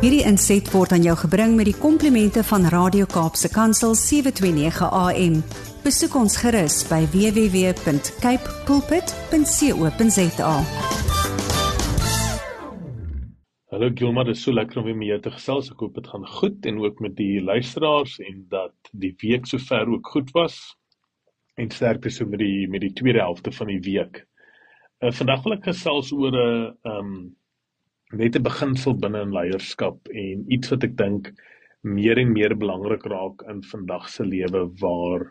Hierdie inset word aan jou gebring met die komplimente van Radio Kaapse Kansel 729 AM. Besoek ons gerus by www.cape pulpit.co.za. Hallo Gilma, dit is so lekker om weer met jou te gesels. Ek hoop dit gaan goed en ook met die luisteraars en dat die week sover ook goed was en sterkte so met die met die tweede helfte van die week. Uh, vandag wil ek gesels oor 'n uh, ehm um, net 'n beginsel binne in leierskap en iets wat ek dink meer en meer belangrik raak in vandag se lewe waar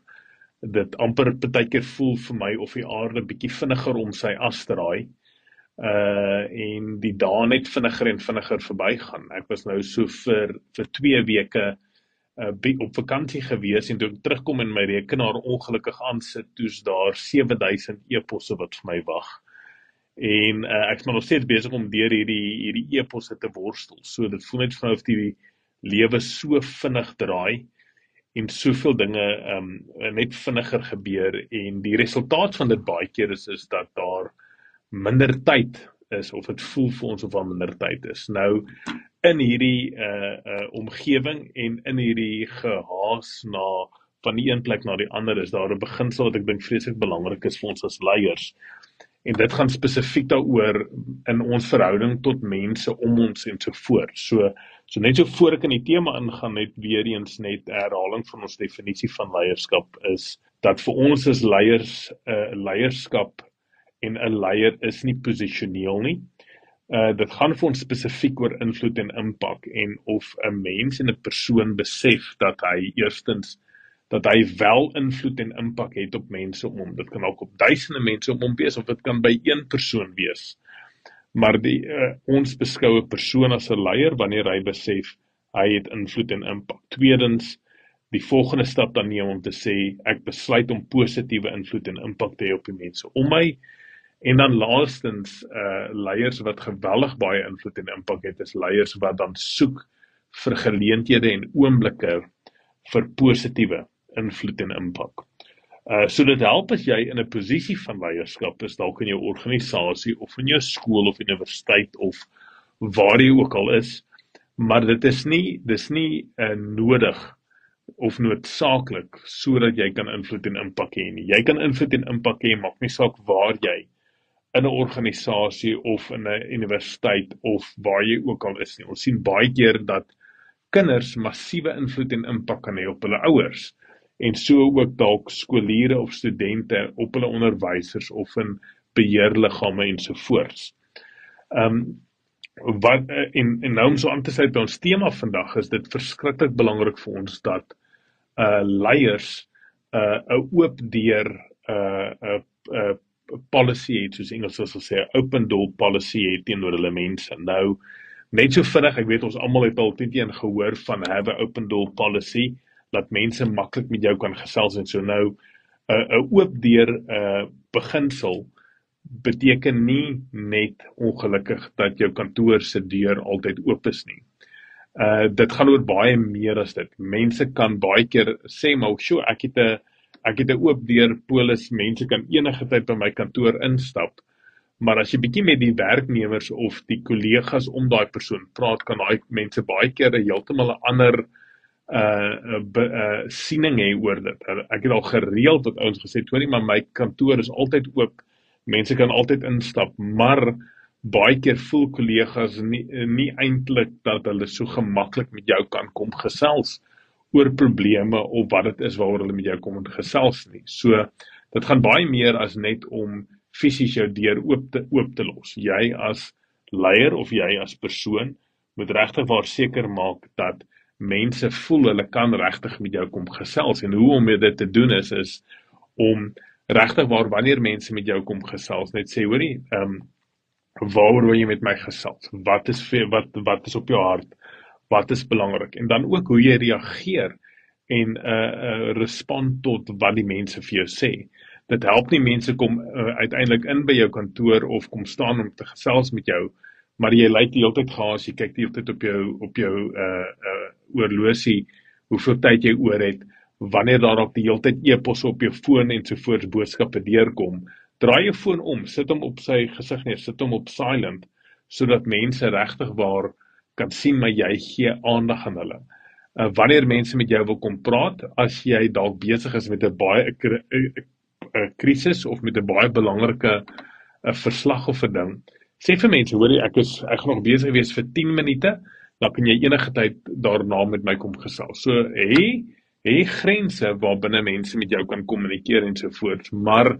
dit amper partykeer voel vir my of die aarde bietjie vinniger om sy as draai uh en die dae net vinniger en vinniger verbygaan. Ek was nou so vir vir 2 weke uh op vakansie gewees en toe ek terugkom en my rekenaar ongelukkig aansit, toets daar 7000 e-posse wat vir my wag. En uh, ek is maar nog steeds besig om deur hierdie hierdie eposse te worstel. So dit voel net vir my of die lewe so vinnig draai en soveel dinge um net vinniger gebeur en die resultaat van dit baie keer is is dat daar minder tyd is of dit voel vir ons of daar minder tyd is. Nou in hierdie uh uh omgewing en in hierdie gehaas na van die een plek na die ander is daar 'n beginsel wat ek dink vreeslik belangrik is vir ons as leiers en dit gaan spesifiek daaroor in ons verhouding tot mense om ons en so voort. So so net so voor ek in die tema ingaan net weer eens net herhaling van ons definisie van leierskap is dat vir ons as leiers 'n uh, leierskap en 'n leier is nie posisioneel nie. Uh dit gaan vir ons spesifiek oor invloed en impak en of 'n mens en 'n persoon besef dat hy eerstens dat hy wel invloed en impak het op mense om hom. Dit kan ook op duisende mense om hom wees of dit kan by een persoon wees. Maar die uh, ons beskou 'n persoon as 'n leier wanneer hy besef hy het invloed en impak. Tweedens die volgende stap dan neem om te sê ek besluit om positiewe invloed en impak te hê op die mense om my. En dan laastens uh leiers wat geweldig baie invloed en impak het is leiers wat dan soek vir geleenthede en oomblikke vir positiewe invloed en impak. Uh so dit help as jy in 'n posisie van leierskap is dalk in jou organisasie of in jou skool of universiteit of waar jy ook al is, maar dit is nie dis nie uh, nodig of noodsaaklik sodat jy kan invloed en impak hê nie. Jy kan invloed en impak hê maak nie saak waar jy in 'n organisasie of in 'n universiteit of waar jy ook al is nie. Ons sien baie keer dat kinders massiewe invloed en impak kan hê op hulle ouers en so ook dalk skooliere of studente op hulle onderwysers of in beheerliggame ensovoorts. Ehm um, wat en en nou om so aan te sluit by ons tema vandag is dit verskriklik belangrik vir ons dat uh leiers uh 'n oop deur uh 'n uh, uh, policy het soos Engels sal sê open door policy het teenoor hulle mense. Nou net so vinnig, ek weet ons almal het al teen gehoor van have a open door policy dat mense maklik met jou kan gesels en so nou 'n uh, 'n oop deur 'n uh, beginsel beteken nie net ongelukkig dat jou kantoor se deur altyd oop is nie. Uh dit gaan oor baie meer as dit. Mense kan baie keer sê maar, "Sjoe, ek het 'n ek het 'n oop deur polis. Mense kan enige tyd by my kantoor instap." Maar as jy bietjie met die werknemers of die kollegas om daai persoon praat, kan daai mense baie keer 'n heeltemal 'n ander uh uh 'n uh, siening hê oor dit. Ek het al gereeld tot ouens gesê, "Tony, maar my kantoor is altyd oop. Mense kan altyd instap." Maar baie keer voel kollegas nie nie eintlik dat hulle so gemaklik met jou kan kom gesels oor probleme of wat dit is waaroor hulle met jou kom gesels nie. So dit gaan baie meer as net om fisies jou deur oop te oop te los. Jy as leier of jy as persoon moet regtig waar seker maak dat mense voel hulle kan regtig met jou kom gesels. En hoe om dit te doen is is om regtig waar wanneer mense met jou kom gesels net sê hoorie ehm um, waaroor wil jy met my gesels? Wat is vir, wat wat is op jou hart? Wat is belangrik? En dan ook hoe jy reageer en 'n uh, uh, eh, respond tot wat die mense vir jou sê. Dit help nie mense kom uh, uiteindelik in by jou kantoor of kom staan om te gesels met jou maar jy lyk die hele tyd gaas jy kyk die hele tyd op jou op jou uh uh oorlosie hoeveel tyd jy oor het wanneer daar op die hele tyd e-pos op jou foon en sovoorts boodskappe deurkom draai jou foon om sit hom op sy gesig neer sit hom op silent sodat mense regtig waar kan sien maar jy gee aandag aan hulle. Uh wanneer mense met jou wil kom praat, as jy dalk besig is met 'n baie 'n krisis of met 'n baie belangrike 'n verslag of 'n ding, sê vir mense, hoor jy, ek is ek gaan nog besig wees vir 10 minute, dan kan jy enige tyd daarna met my kom gesels. So hê hê grense waarbinne mense met jou kan kommunikeer en so voort, maar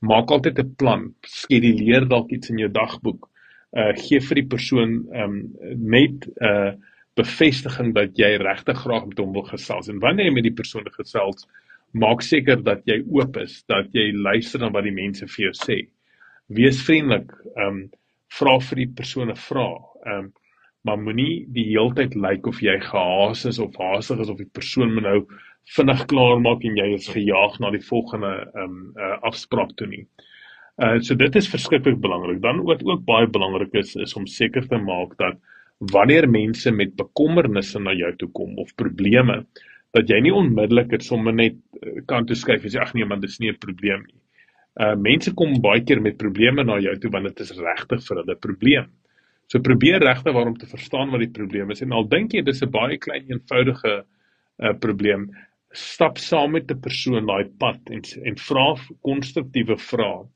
maak altyd 'n plan, skeduleer dalk iets in jou dagboek. Uh gee vir die persoon um net 'n uh, bevestiging dat jy regtig graag met hom wil gesels. En wanneer jy met die persoon gesels, maak seker dat jy oop is, dat jy luister na wat die mense vir jou sê. Wees vriendelik, um vra vir die persone vra. Um maar moenie die heeltyd lyk like of jy gehaas is of haastig is of die persoon moet nou vinnig klaar maak en jy is gejaag na die volgende ehm um, uh, afspraak toe nie. Uh so dit is verskriklik belangrik. Dan wat ook baie belangrik is is om seker te maak dat wanneer mense met bekommernisse na jou toe kom of probleme dat jy nie onmiddellik dit sommer net uh, kan toeskuif en sê ag nee man dis nie 'n probleem nie. Uh mense kom baie keer met probleme na jou toe want dit is regtig vir hulle probleem. So probeer regtig waarom te verstaan wat die probleem is en al dink jy dis 'n baie klein eenvoudige uh probleem stap saam met 'n persoon daai pad en en vra konstruktiewe vrae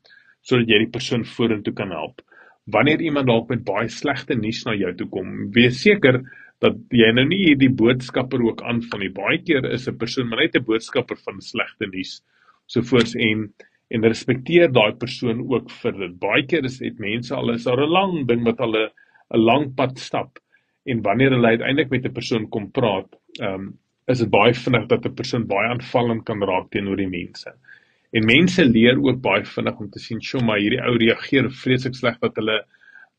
sodat jy die persoon vorentoe kan help. Wanneer iemand dalk met baie slegte nuus na jou toe kom, wees seker dat jy nou nie hierdie boodskapper ook aanvang nie. Baie keer is 'n persoon maar net 'n boodskapper van slegte nuus. Sovoorts en en respekteer daai persoon ook vir dit. Baie keer is dit mense al is daar 'n lang ding wat hulle 'n lang pad stap en wanneer hulle uiteindelik met 'n persoon kom praat, ehm um, is dit baie vinnig dat 'n persoon baie aanvallend kan raak teenoor die mense. En mense leer ook baie vinnig om te sien, "Sjoe, maar hierdie ou reageer vreeslik sleg dat hulle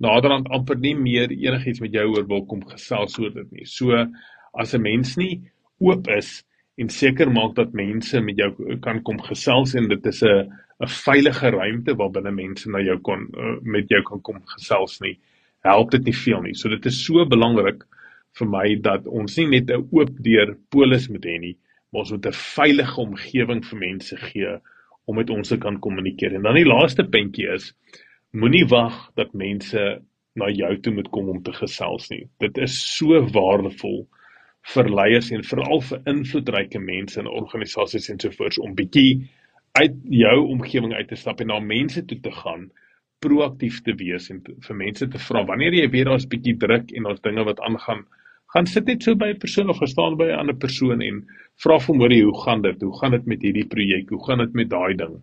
naderhand amper nie meer enigiets met jou oor wil kom gesels oor dit nie." So as 'n mens nie oop is en seker maak dat mense met jou kan kom gesels en dit is 'n 'n veilige ruimte waarbinne mense na jou kon uh, met jou kan kom gesels nie, help dit nie veel nie. So dit is so belangrik vir my dat ons nie net 'n oop deur polis moet hê nie, maar ons moet 'n veilige omgewing vir mense gee om met ons te kan kommunikeer. En dan die laaste puntjie is moenie wag dat mense na jou toe moet kom om te gesels nie. Dit is so waardevol vir leiers en veral vir invloedryke mense in organisasies en so voort om bietjie uit jou omgewing uit te stap en na mense toe te gaan proaktief te wees en te, vir mense te vra wanneer jy weet daar's bietjie druk en daar's dinge wat aangaan gaan sit net so by 'n persoon of gestaan by 'n ander persoon en vra vir hom hoe gaan dit? Hoe gaan dit met hierdie projek? Hoe gaan dit met daai ding?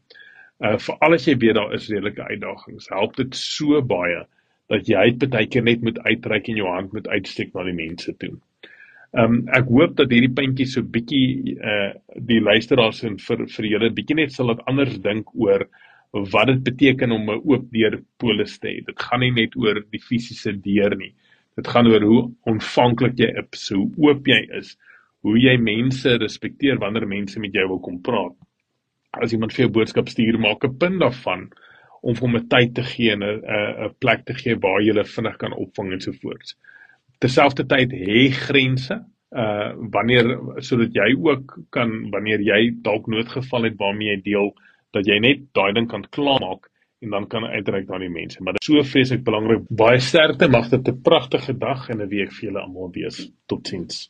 Uh vir alles jy weet daar is redelike uitdagings. Help dit so baie dat jy baie keer net moet uitreik en jou hand moet uitsteek na die mense toe. Um ek hoop dat hierdie puntjie so bietjie uh die luisteraars en vir vir julle bietjie net sal wat anders dink oor wat dit beteken om 'n oop deur polis te hê. Dit gaan nie net oor die fisiese deur nie. Dit gaan oor hoe ontvanklik jy is, hoe oop jy is, hoe jy mense respekteer wanneer mense met jou wil kom praat. As iemand vir jou boodskap stuur, maak 'n punt daarvan om hom 'n tyd te gee en 'n 'n plek te gee waar jy hulle vinnig kan opvang en so voort. Terselfdertyd hê grense uh wanneer sodat jy ook kan wanneer jy dalk noodgeval het waarmee jy deel dat jy net daai ding kan klaarmaak en dan kan uitreik na die mense. Maar dit is so vreeslik belangrik. Baie sterkte, mag dit 'n pragtige dag en 'n week vir julle almal wees. Totsiens.